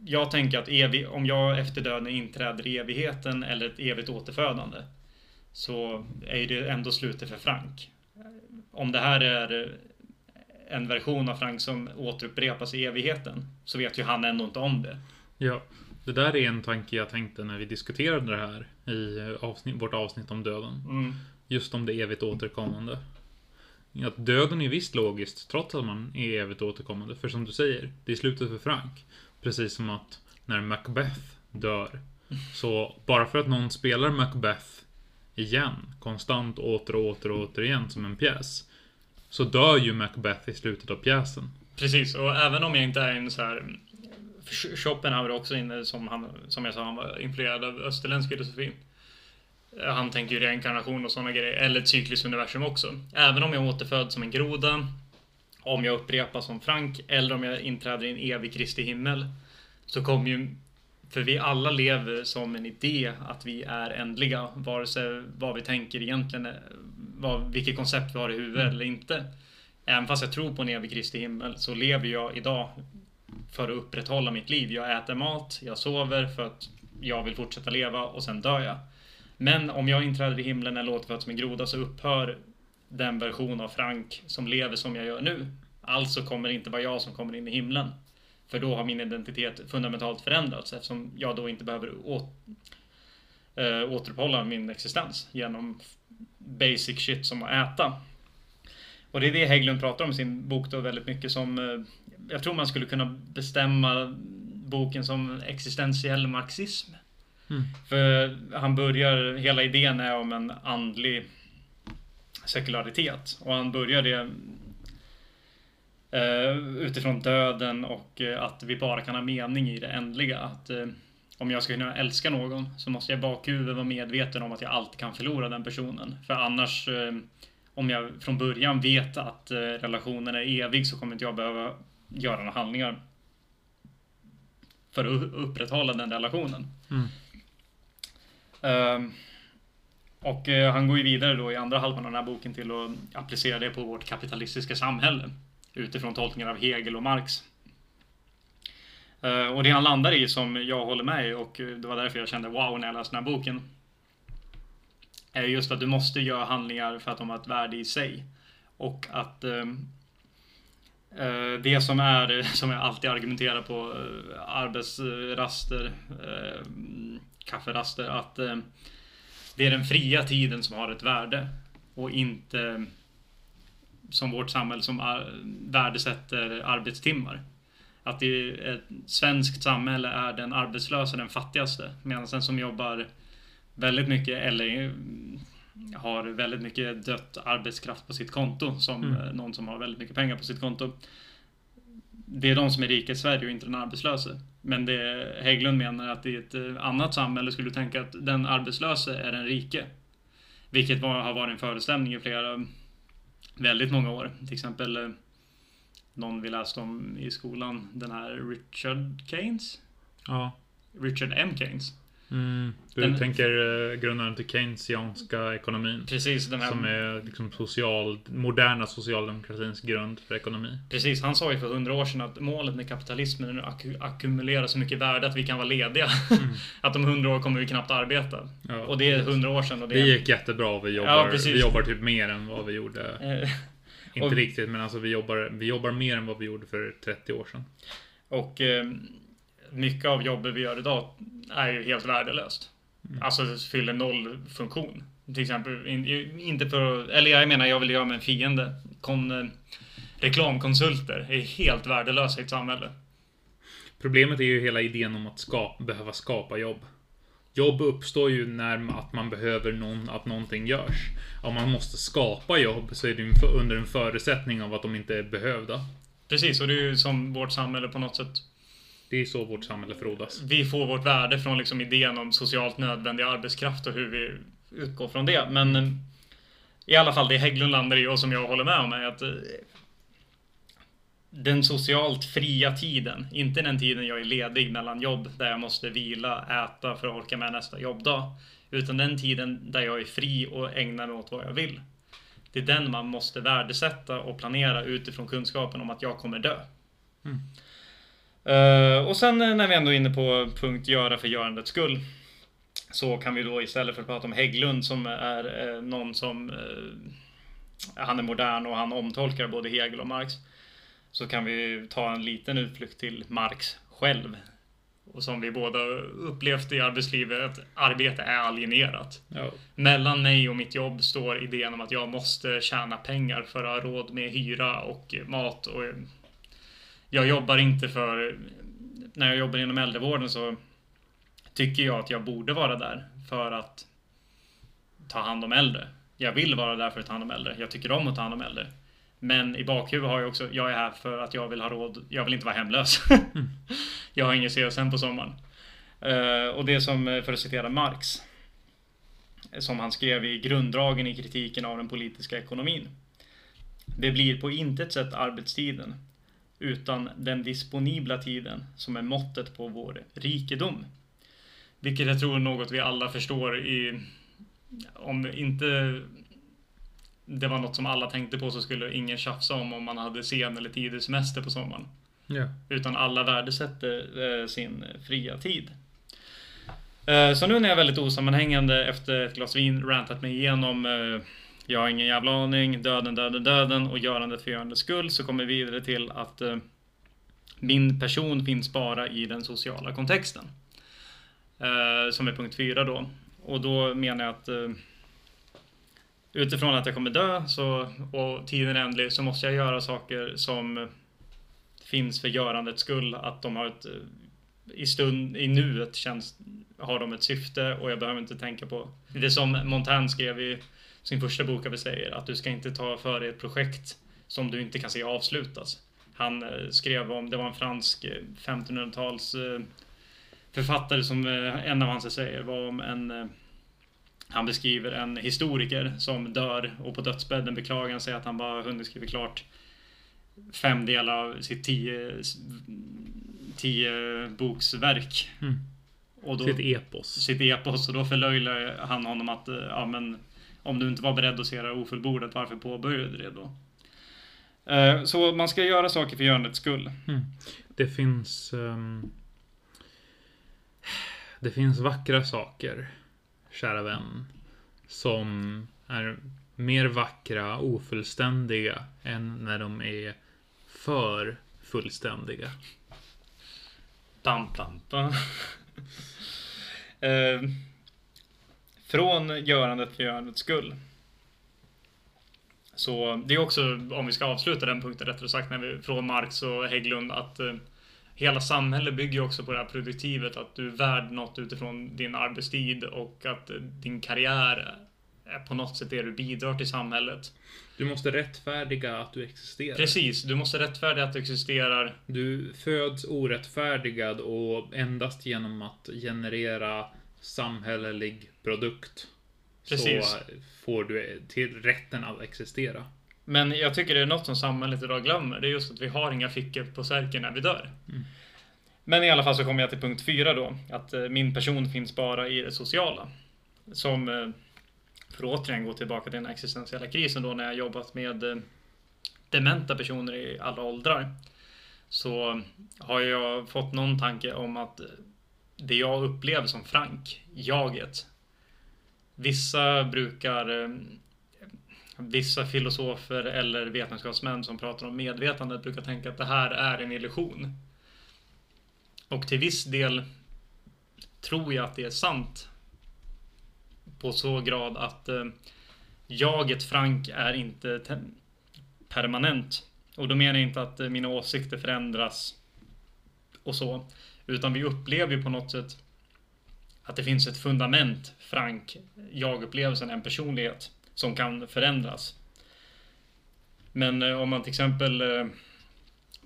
jag tänker att evi, om jag efter döden inträder i evigheten eller ett evigt återfödande så är det ändå slutet för Frank. Om det här är en version av Frank som återupprepas i evigheten så vet ju han ändå inte om det. Ja, det där är en tanke jag tänkte när vi diskuterade det här i avsnitt, vårt avsnitt om döden. Mm. Just om det evigt återkommande. att döden är visst logiskt, trots att man är evigt återkommande. För som du säger, det är slutet för Frank. Precis som att när Macbeth dör. Så bara för att någon spelar Macbeth igen, konstant åter och åter och åter igen som en pjäs. Så dör ju Macbeth i slutet av pjäsen. Precis, och även om jag inte är en så här mm, Schopenhauer också inne som han, som jag sa, han var influerad av österländsk filosofi. Eh, han tänker ju reinkarnation och sådana grejer, eller ett cykliskt universum också. Även om jag återföds som en groda, om jag upprepas som Frank, eller om jag inträder i en evig Kristi himmel, så kommer ju för vi alla lever som en idé att vi är ändliga, vare sig vad vi tänker egentligen, vad, vilket koncept vi har i huvudet eller inte. Även fast jag tror på en evig Kristi himmel så lever jag idag för att upprätthålla mitt liv. Jag äter mat, jag sover för att jag vill fortsätta leva och sen dör jag. Men om jag inträder i himlen eller återföds som en groda så upphör den version av Frank som lever som jag gör nu. Alltså kommer det inte vara jag som kommer in i himlen. För då har min identitet fundamentalt förändrats eftersom jag då inte behöver å, äh, återuppehålla min existens genom basic shit som att äta. Och det är det Hägglund pratar om i sin bok då väldigt mycket som äh, jag tror man skulle kunna bestämma boken som existentiell marxism. Mm. För han börjar, hela idén är om en andlig sekularitet. Och han börjar det eh, utifrån döden och eh, att vi bara kan ha mening i det ändliga. Att eh, om jag ska kunna älska någon så måste jag i bakhuvudet vara medveten om att jag alltid kan förlora den personen. För annars, eh, om jag från början vet att eh, relationen är evig så kommer inte jag behöva göra några handlingar för att upprätthålla den relationen. Mm. Uh, och han går ju vidare då i andra halvan av den här boken till att applicera det på vårt kapitalistiska samhälle utifrån tolkningar av Hegel och Marx. Eh, och det han landar i som jag håller med i och det var därför jag kände wow när jag läste den här boken. Är just att du måste göra handlingar för att de har ett värde i sig. Och att Eh, eh det som är, som jag alltid argumenterar på eh, arbetsraster, eh, kafferaster, att det är den fria tiden som har ett värde och inte som vårt samhälle som värdesätter arbetstimmar. Att i ett svenskt samhälle är den arbetslösa den fattigaste medan den som jobbar väldigt mycket eller har väldigt mycket dött arbetskraft på sitt konto som mm. Eh, någon som har väldigt mycket pengar på sitt konto. Det är de som är rika i Sverige och inte den arbetslöse. Men det Hägglund menar att i ett eh, annat samhälle skulle du tänka att den arbetslöse är den rike. Vilket var, har varit en föreställning i flera, väldigt många år. Till exempel eh, någon vi läste om i skolan, den här Richard Keynes. Ja. Richard M. Keynes. Mm. Du den, tänker uh, grundaren till keynesianska ekonomin. Precis, den här, Som är liksom social, moderna socialdemokratins grund för ekonomi. Precis, han sa ju för hundra år sedan att målet med kapitalismen är att ak ackumulera så mycket värde att vi kan vara lediga. Mm. att om hundra år kommer vi knappt arbeta. Ja, och det är hundra år sedan. Och det, det gick jättebra och vi jobbar, ja, vi jobbar typ mer än vad vi gjorde. Eh, Inte och, riktigt, men alltså vi jobbar, vi jobbar mer än vad vi gjorde för 30 år sedan. Och eh, mycket av jobbet vi gör idag är ju helt värdelöst. Mm. Alltså det fyller noll funktion. Till exempel, in, inte för, eller jag menar jag vill göra med en fiende. Kon, reklamkonsulter är helt värdelösa i ett samhälle. Problemet är ju hela idén om att skapa, behöva skapa jobb. Jobb uppstår ju när att man behöver någon, att någonting görs. Om man måste skapa jobb så är det under en förutsättning av att de inte är behövda. Precis, och det är ju som vårt samhälle på något sätt det är så vårt samhälle frodas. Vi får vårt värde från liksom idén om socialt nödvändig arbetskraft och hur vi utgår från det. Men eh, i alla fall det Hägglund landar i och som jag håller med om är att eh, den socialt fria tiden, inte den tiden jag är ledig mellan jobb där jag måste vila, äta för att orka med nästa jobbdag. Utan den tiden där jag är fri och ägnar mig åt vad jag vill. Det är den man måste värdesätta och planera utifrån kunskapen om att jag kommer dö. Mm. Uh, och sen eh, när vi ändå är inne på punkt göra för görandets skull. Så kan vi då istället för att prata om Hägglund som är uh, någon som uh, Han är modern och han omtolkar både Hegel och Marx. Så kan vi ta en liten utflykt till Marx själv. Och som vi båda upplevt i arbetslivet, att arbete är alienerat. Ja. Mellan mig och mitt jobb står idén om att jag måste tjäna pengar för att ha råd med hyra och mat. Och jag jobbar inte för... När jag jobbar inom äldrevården så tycker jag att jag borde vara där för att ta hand om äldre. Jag vill vara där för att ta hand om äldre. Jag tycker om att ta hand om äldre. Men i bakhuvudet har jag också, jag är här för att jag vill ha råd. Jag vill inte vara hemlös. jag har ingen CSN på sommaren. Eh, och det som, eh, för att citera Marx, som han skrev i grunddragen i kritiken av den politiska ekonomin. Det blir på intet sätt arbetstiden, utan den disponibla tiden som är måttet på vår rikedom. Vilket jag tror är något vi alla förstår i, om inte det var något som alla tänkte på så skulle ingen tjafsa om om man hade sen eller tidig semester på sommaren. Ja. Utan alla värdesätter eh, sin fria tid. Eh, så nu när jag väldigt osammanhängande efter ett glas vin rantat mig igenom eh, jag har ingen jävla aning, döden, döden, döden och görandet för görandets skull så kommer vi vidare till att eh, min person finns bara i den sociala kontexten. Eh, som är punkt fyra då. Och då menar jag att eh, utifrån att jag kommer dö så, och tiden är ändlig så måste jag göra saker som finns för görandets skull. Att de har ett eh, i stund, i nuet känns, har de ett syfte och jag behöver inte tänka på det som Montaigne skrev i sin första bok vi säger att du ska inte ta för dig ett projekt som du inte kan se avslutas. Han eh, skrev om, det var en fransk 1500-tals eh, författare som en av hans essäer var om en han beskriver en historiker som dör och på dödsbädden beklagar han sig att han bara hunnit skriva klart fem delar av sitt tio, tio boksverk. Mm. Och då, Sitt epos. Sitt epos. Och då förlöjligar han honom att ja, men, om du inte var beredd att se det ofullbordat, varför påbörjade du det då? Eh, så man ska göra saker för görandets skull. Mm. Det finns... Um, det finns vackra saker kära vän, som är mer vackra, ofullständiga än när de är för fullständiga. Pam, pam, pam. Eh, från görandet för görandets skull. Så det är också, om vi ska avsluta den punkten rättare sagt, när vi, från Marx och Hägglund, att eh, hela samhället bygger också på det här produktivet, att du är värd något utifrån din arbetstid och att din karriär är på något sätt det du bidrar till samhället. Du måste rättfärdiga att du existerar. Precis, du måste rättfärdiga att du existerar. Du föds orättfärdigad och endast genom att generera samhällelig produkt Precis. så får du till rätten att existera. Men jag tycker det är något som samhället idag glömmer. Det är just att vi har inga fickor på särken när vi dör. Mm. Men i alla fall så kommer jag till punkt fyra då. Att eh, min person finns bara i det sociala. Som, eh, för att återigen gå tillbaka till den existentiella krisen då när jag jobbat med eh, dementa personer i alla åldrar. Så har jag fått någon tanke om att det jag upplever som Frank, jaget. Vissa brukar eh, vissa filosofer eller vetenskapsmän som pratar om medvetandet brukar tänka att det här är en illusion. Och till viss del tror jag att det är sant. På så grad att eh, jaget Frank är inte permanent. Och då menar jag inte att eh, mina åsikter förändras och så. Utan vi upplever ju på något sätt att det finns ett fundament, Frank, jag-upplevelsen, en personlighet som kan förändras. Men eh, om man till exempel eh,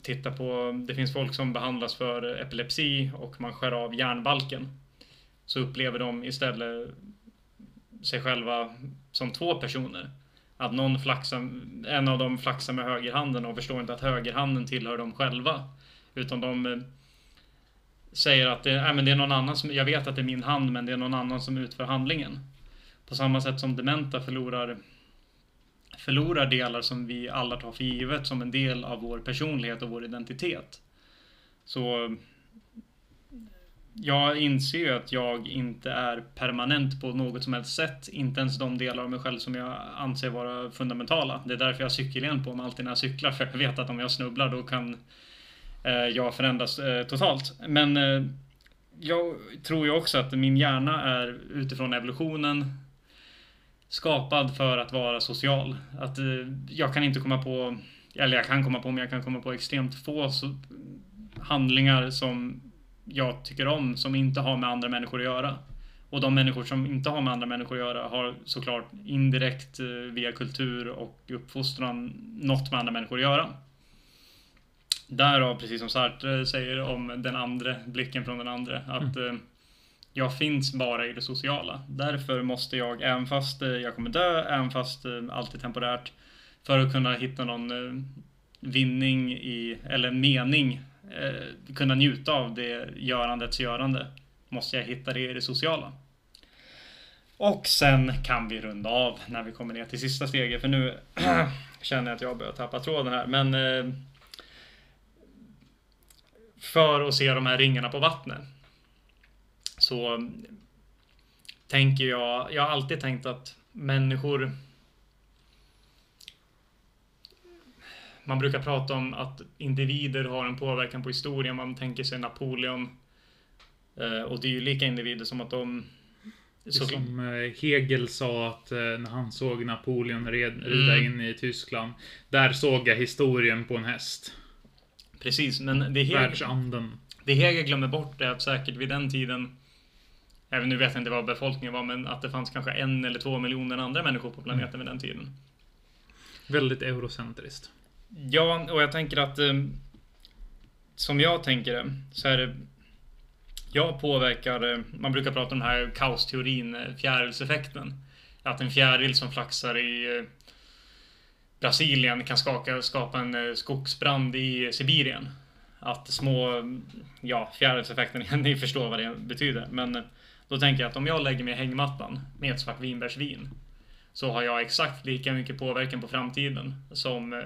tittar på, det finns folk som behandlas för epilepsi och man skär av hjärnbalken. Så upplever de istället sig själva som två personer. Att någon flaxar, en av dem flaxar med högerhanden och förstår inte att högerhanden tillhör dem själva. Utan de eh, säger att det, äh, men det är någon annan som, jag vet att det är min hand men det är någon annan som utför handlingen. På samma sätt som dementa förlorar förlorar delar som vi alla tar för givet som en del av vår personlighet och vår identitet. Så jag inser ju att jag inte är permanent på något som helst sätt. Inte ens de delar av mig själv som jag anser vara fundamentala. Det är därför jag har cykelhjälm på mig alltid när jag cyklar. För jag vet att om jag snubblar då kan Eh, jag förändras eh, totalt. Men eh, jag tror ju också att min hjärna är utifrån evolutionen skapad för att vara social. Att jag kan inte komma på, eller jag kan komma på, men jag kan komma på extremt få handlingar som jag tycker om som inte har med andra människor att göra. Och de människor som inte har med andra människor att göra har såklart indirekt via kultur och uppfostran något med andra människor att göra. Därav, precis som Sartre säger om den andra, blicken från den andra, att mm. jag finns bara i det sociala. Därför måste jag, även fast eh, jag kommer dö, även fast allt är temporärt, för att kunna hitta någon vinning i, eller mening, kunna njuta av det görandets görande, måste jag hitta det i det sociala. Och sen kan vi runda av när vi kommer ner till sista steget, för nu känner jag att jag börjar tappa tråden här, men eh, för att se de här ringarna på vattnet så tänker jag, jag har alltid tänkt att människor Man brukar prata om att individer har en påverkan på historien. Man tänker sig Napoleon eh, och dylika individer som att de så som eh, Hegel sa att eh, när han såg Napoleon rida mm. in i Tyskland. Där såg jag historien på en häst. Precis, men det Hegel, Världsanden. Det Hegel glömmer bort är att säkert vid den tiden Även nu vet jag inte vad befolkningen var, men att det fanns kanske en eller två miljoner andra människor på planeten mm. vid den tiden. Väldigt eurocentriskt. Ja, och jag tänker att eh, som jag tänker det, så är det jag påverkar, eh, man brukar prata om den här kaosteorin, eh, fjärilseffekten. Att en fjäril som flaxar i Brasilien kan skaka, skapa en skogsbrand i Sibirien. Att små, ja, fjärilseffekten, ni förstår vad det betyder. Men då tänker jag att om jag lägger mig i hängmattan med ett svart vinbärsvin så har jag exakt lika mycket påverkan på framtiden som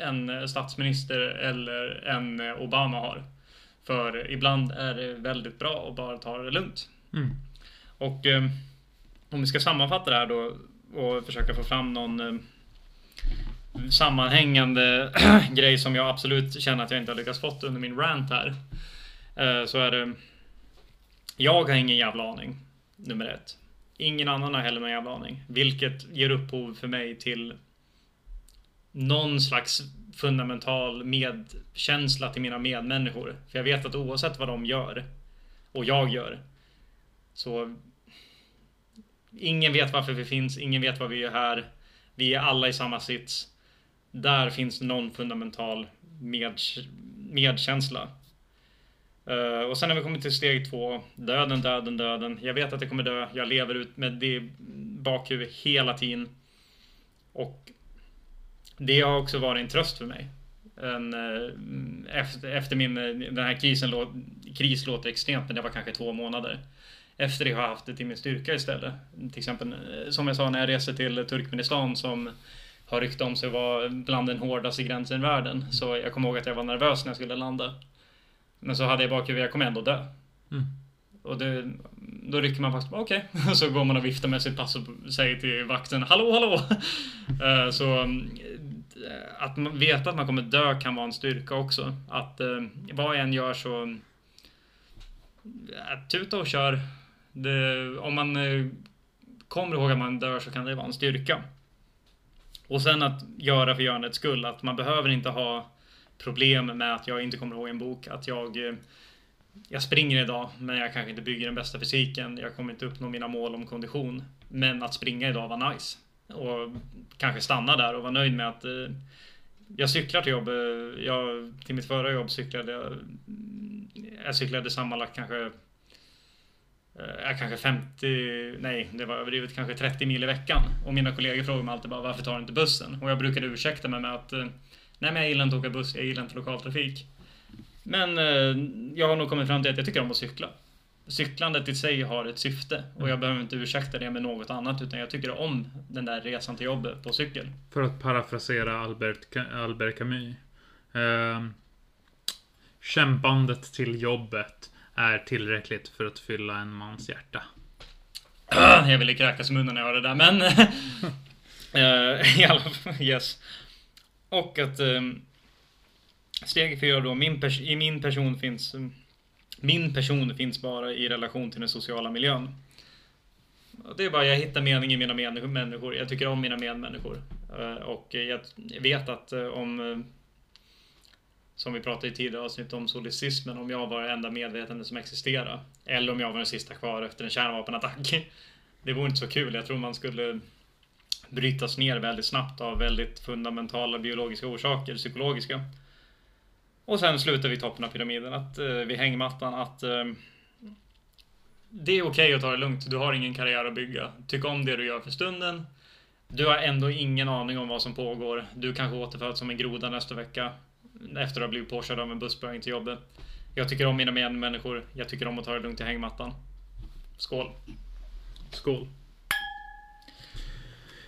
en statsminister eller en Obama har. För ibland är det väldigt bra att bara ta det lugnt. Mm. Och eh, om vi ska sammanfatta det här då och försöka få fram någon eh, sammanhängande grej som jag absolut känner att jag inte har lyckats fått under min rant här. Eh, så är det. Jag har ingen jävla aning. Nummer ett. Ingen annan har heller någon jävla aning. Vilket ger upphov för mig till någon slags fundamental medkänsla till mina medmänniskor. För jag vet att oavsett vad de gör och jag gör så ingen vet varför vi finns, ingen vet vad vi gör här. Vi är alla i samma sits. Där finns någon fundamental med, medkänsla. Uh, och sen när vi kommer till steg två, döden, döden, döden. Jag vet att jag kommer dö. Jag lever ut med det bakhuvudet hela tiden. Och det har också varit en tröst för mig. En, uh, efter, efter min, den här krisen, kris låter extremt, men det var kanske två månader. Efter det har jag haft det till min styrka istället. Till exempel, eh, som jag sa, när jag reser till Turkmenistan som har rykte om sig vara bland den hårdaste gränsen i världen. Så jag kommer ihåg att jag var nervös när jag skulle landa. Men så hade jag bakhuvudet, jag kommer ändå dö. Mm. Och det, då rycker man fast, okej. Okay. Så går man och viftar med sitt pass och säger till vakten, hallå, hallå! Eh, så Eh, att man veta att man kommer dö kan vara en styrka också. Att eh, vad jag än gör så tuta och kör. Det, om man kommer ihåg att man dör så kan det vara en styrka. Och sen att göra för görandets skull. Att man behöver inte ha problem med att jag inte kommer ihåg en bok. Att jag eh, jag springer idag, men jag kanske inte bygger den bästa fysiken. Jag kommer inte uppnå mina mål om kondition. Men att springa idag var nice. Och kanske stanna där och vara nöjd med att eh, jag cyklar till jobbet. Eh, jag, till mitt förra jobb cyklade jag. Mm, jag cyklade sammanlagt kanske eh, kanske 50, nej det var överdrivet, kanske 30 mil i veckan. Och mina kollegor frågade mig alltid bara varför tar du inte bussen? Och jag brukade ursäkta mig med att eh, nej men jag gillar inte att åka buss, jag gillar inte lokaltrafik. Men eh, jag har nog kommit fram till att jag tycker om att cykla cyklandet i sig har ett syfte och jag behöver inte ursäkta det med något annat utan jag tycker om den där resan till jobbet på cykel. För att parafrasera Albert, Albert Camus. Eh, kämpandet till jobbet är tillräckligt för att fylla en mans hjärta. Jag ville kräkas i munnen när jag hörde det där men... Eh, I alla fall, yes. Och att... Um, steg fyra då, min i min person finns um, Min person finns bara i relation till den sociala miljön. Det är bara, jag hittar mening i mina människor. Jag tycker om mina medmänniskor. Eh, och jag vet att eh, om som vi pratade i tidigare avsnitt om solicismen, om jag var det enda medvetande som existerar. Eller om jag var den sista kvar efter en kärnvapenattack. Det vore inte så kul. Jag tror man skulle brytas ner väldigt snabbt av väldigt fundamentala biologiska orsaker, psykologiska. Och sen slutar vi toppen av pyramiden, att eh, vid hängmattan, att eh, det är okej okay att ta det lugnt. Du har ingen karriär att bygga. Tyck om det du gör för stunden. Du har ändå ingen aning om vad som pågår. Du kanske återföds som en groda nästa vecka. Efter att ha blivit påkörd av en buss på väg till jobbet. Jag tycker om mina medmänniskor. Jag tycker om att ta det lugnt i hängmattan. Skål. Skål.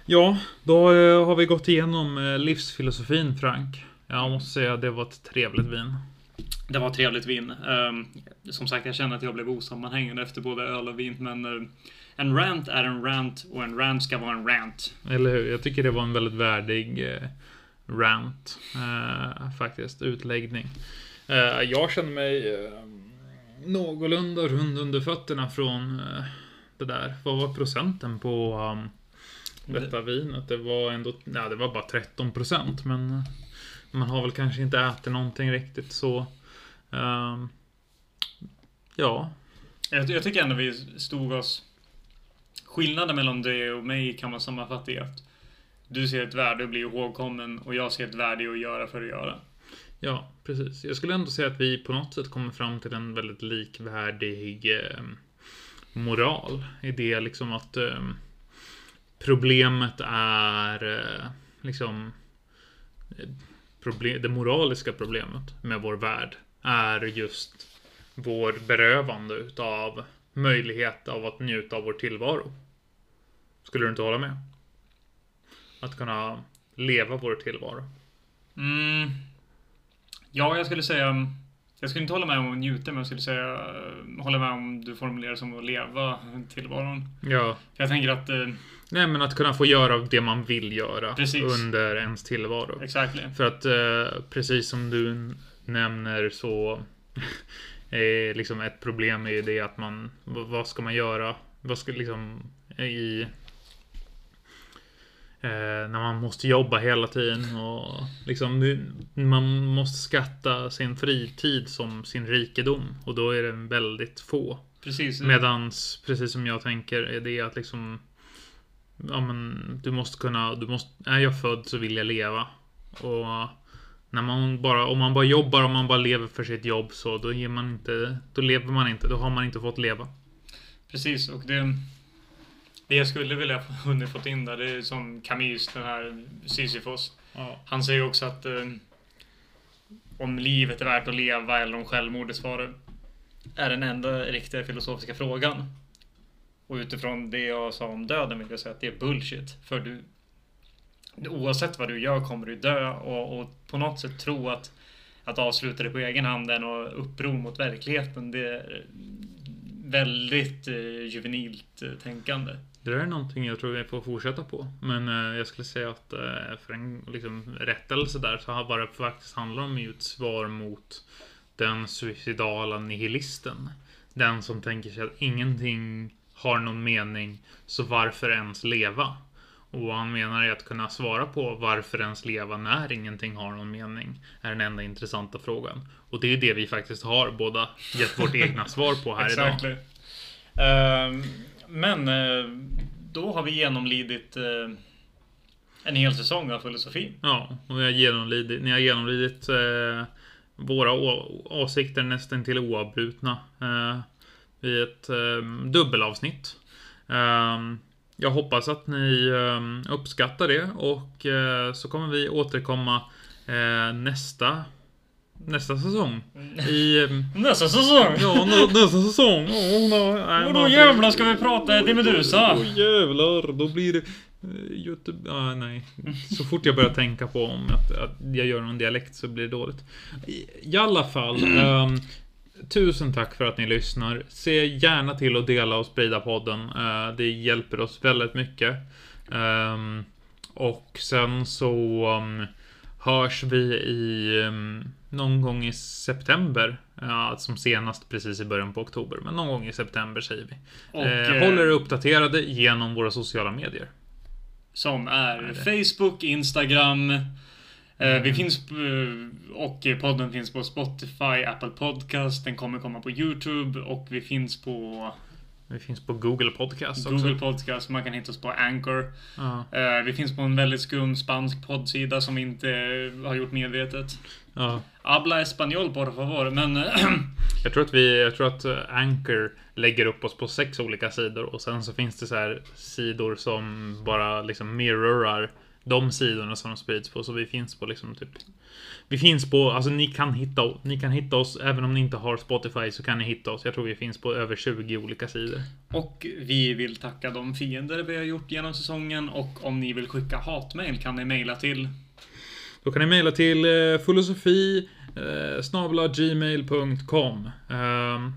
Ja, då eh, har vi gått igenom eh, livsfilosofin, Frank. Jag måste säga att det var ett trevligt vin. Det var ett trevligt vin. Um, som sagt, jag känner att jag blev osammanhängande efter både öl och vin, men uh, en rant är en rant och en rant ska vara en rant. Eller hur? Jag tycker det var en väldigt värdig rant, uh, faktiskt. Utläggning. jag känner mig någorlunda rund under fötterna från det där. Vad var procenten på um, detta vinet? Det var ändå, ja det var bara 13 procent, men man har väl kanske inte ätit någonting riktigt så. Um, ja. Jag, jag, tycker ändå vi stod oss. Skillnaden mellan dig och mig kan man sammanfatta i att du ser ett värde i att bli ihågkommen och jag ser ett värde i att göra för att göra. Ja, precis. Jag skulle ändå säga att vi på något sätt kommer fram till en väldigt likvärdig eh, moral. I det liksom att eh, problemet är eh, liksom eh, problem, det moraliska problemet med vår värld är just vår berövande utav möjlighet av att njuta av vår tillvaro. Skulle du inte hålla med? Att kunna leva vår tillvaro. Mm. Ja, jag skulle säga jag skulle inte hålla med om att njuta, men jag skulle säga hålla med om du formulerar som att leva tillvaron. Ja. För jag tänker att... Eh, Nej, men att kunna få göra det man vill göra precis. under ens tillvaro. Exakt. För att eh, precis som du nämner så är liksom ett problem är det att man, vad ska man göra? Vad ska liksom i Eh, när man måste jobba hela tiden och liksom man måste skatta sin fritid som sin rikedom och då är det väldigt få. Precis. Medans, precis som jag tänker, är det att liksom Ja men du måste kunna, du måste, är jag född så vill jag leva. Och när man bara, om man bara jobbar, och man bara lever för sitt jobb så då ger man inte, då lever man inte, då har man inte fått leva. Precis, och det det jag skulle vilja hunnit fått in där, det är som Camus, den här Sisyfos. Ja. Han säger också att eh, om livet är värt att leva eller om självmordet svarar är den enda riktiga filosofiska frågan. Och utifrån det jag sa om döden vill jag säga att det är bullshit. För du, oavsett vad du gör kommer du dö och, och på något sätt tro att, att avsluta det på egen hand är något uppror mot verkligheten. Det är väldigt eh, juvenilt eh, tänkande. Det där är någonting jag tror vi får fortsätta på. Men eh, jag skulle säga att eh, för en liksom, rättelse där så har det faktiskt handlar om ju ett svar mot den suicidala nihilisten. Den som tänker sig att ingenting har någon mening, så varför ens leva? Och vad han menar är att kunna svara på varför ens leva när ingenting har någon mening är den enda intressanta frågan. Och det är det vi faktiskt har båda gett vårt egna svar på här exactly. idag. Um, men eh, då har vi genomlidit eh, en hel säsong av filosofi. Ja, och vi har genomlidit, ni har genomlidit eh, våra åsikter nästan till oavbrutna i ett dubbelavsnitt. Jag hoppas att ni uppskattar det och så kommer vi återkomma nästa Nästa säsong. I, ehm, nästa säsong? Ja, nä, nästa säsong. Oh, nej, och då jävlar ska vi prata Eddie Medusa. Oh, jävlar, då blir det... Eh, Youtube, ah, nej. Så fort jag börjar tänka på om att, att jag gör någon dialekt så blir det dåligt. I, i alla fall. Um, Tusen tack för att ni lyssnar. Se gärna till att dela och sprida podden. Eh, det hjälper oss väldigt mycket. Ehm, och sen så um, hörs vi i um, någon gång i september Ja, som senast precis i början på oktober, men någon gång i september säger vi. Och, eh, eh, håller er uppdaterade genom våra sociala medier. Som är? Facebook, Instagram. eh, Mm. Vi finns eh, och podden finns på Spotify, Apple Podcast. Den kommer komma på YouTube och vi finns på Vi finns på Google Podcast också. Google Podcast. Man kan hitta oss på Anchor. Ja, Eh, Vi finns på en väldigt skum spansk poddsida som vi inte har gjort medvetet. ja. Habla español por favor. Men Jag tror att vi, jag tror att eh, Anchor lägger upp oss på sex olika sidor och sen så finns det så här sidor som bara liksom mirrorar de sidorna som de sprids på. Så vi finns på liksom typ vi finns på, alltså ni kan hitta, ni kan hitta oss, även om ni inte har Spotify så kan ni hitta oss. Jag tror vi finns på över 20 olika sidor. Och vi vill tacka de fiender vi har gjort genom säsongen och om ni vill skicka hatmail kan ni mejla till Då kan ni mejla till eh, filosofi eh, snabla gmail.com eh,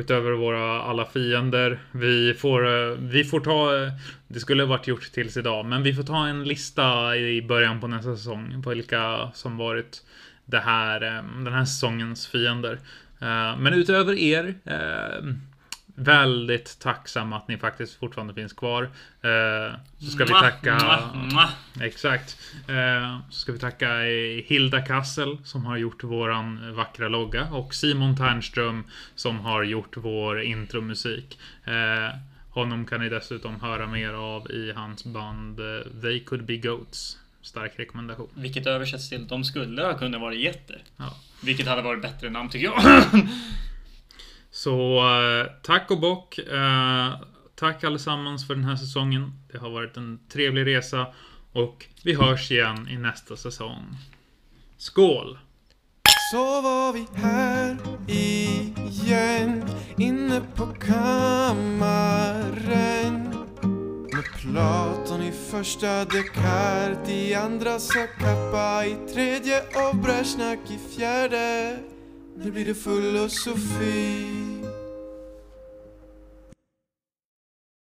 Utöver våra alla fiender. Vi får, eh, vi får ta, eh, det skulle varit gjort tills idag, men vi får ta en lista i början på nästa säsong på vilka som varit det här, eh, den här säsongens fiender. Men utöver er, väldigt tacksam att ni faktiskt fortfarande finns kvar. Eh, så ska vi tacka... Exakt. Eh, så ska vi tacka eh, Hilda Kassel som har gjort våran vackra logga och Simon Ternström som har gjort vår intromusik. Eh, honom kan ni dessutom höra mer av i hans band eh, They Could Be Goats. Stark rekommendation. Vilket översätts till De skulle ha kunnat vara getter. Ja. Vilket hade varit bättre namn tycker jag. Så eh, tack och bock. Eh, tack allesammans för den här säsongen. Det har varit en trevlig resa och vi hörs igen i nästa säsong. Skål! Så var vi här igen Inne på kammaren Med Platon i första Descartes I andra sakappa, I tredje och Brezjnak i fjärde nu blir det filosofi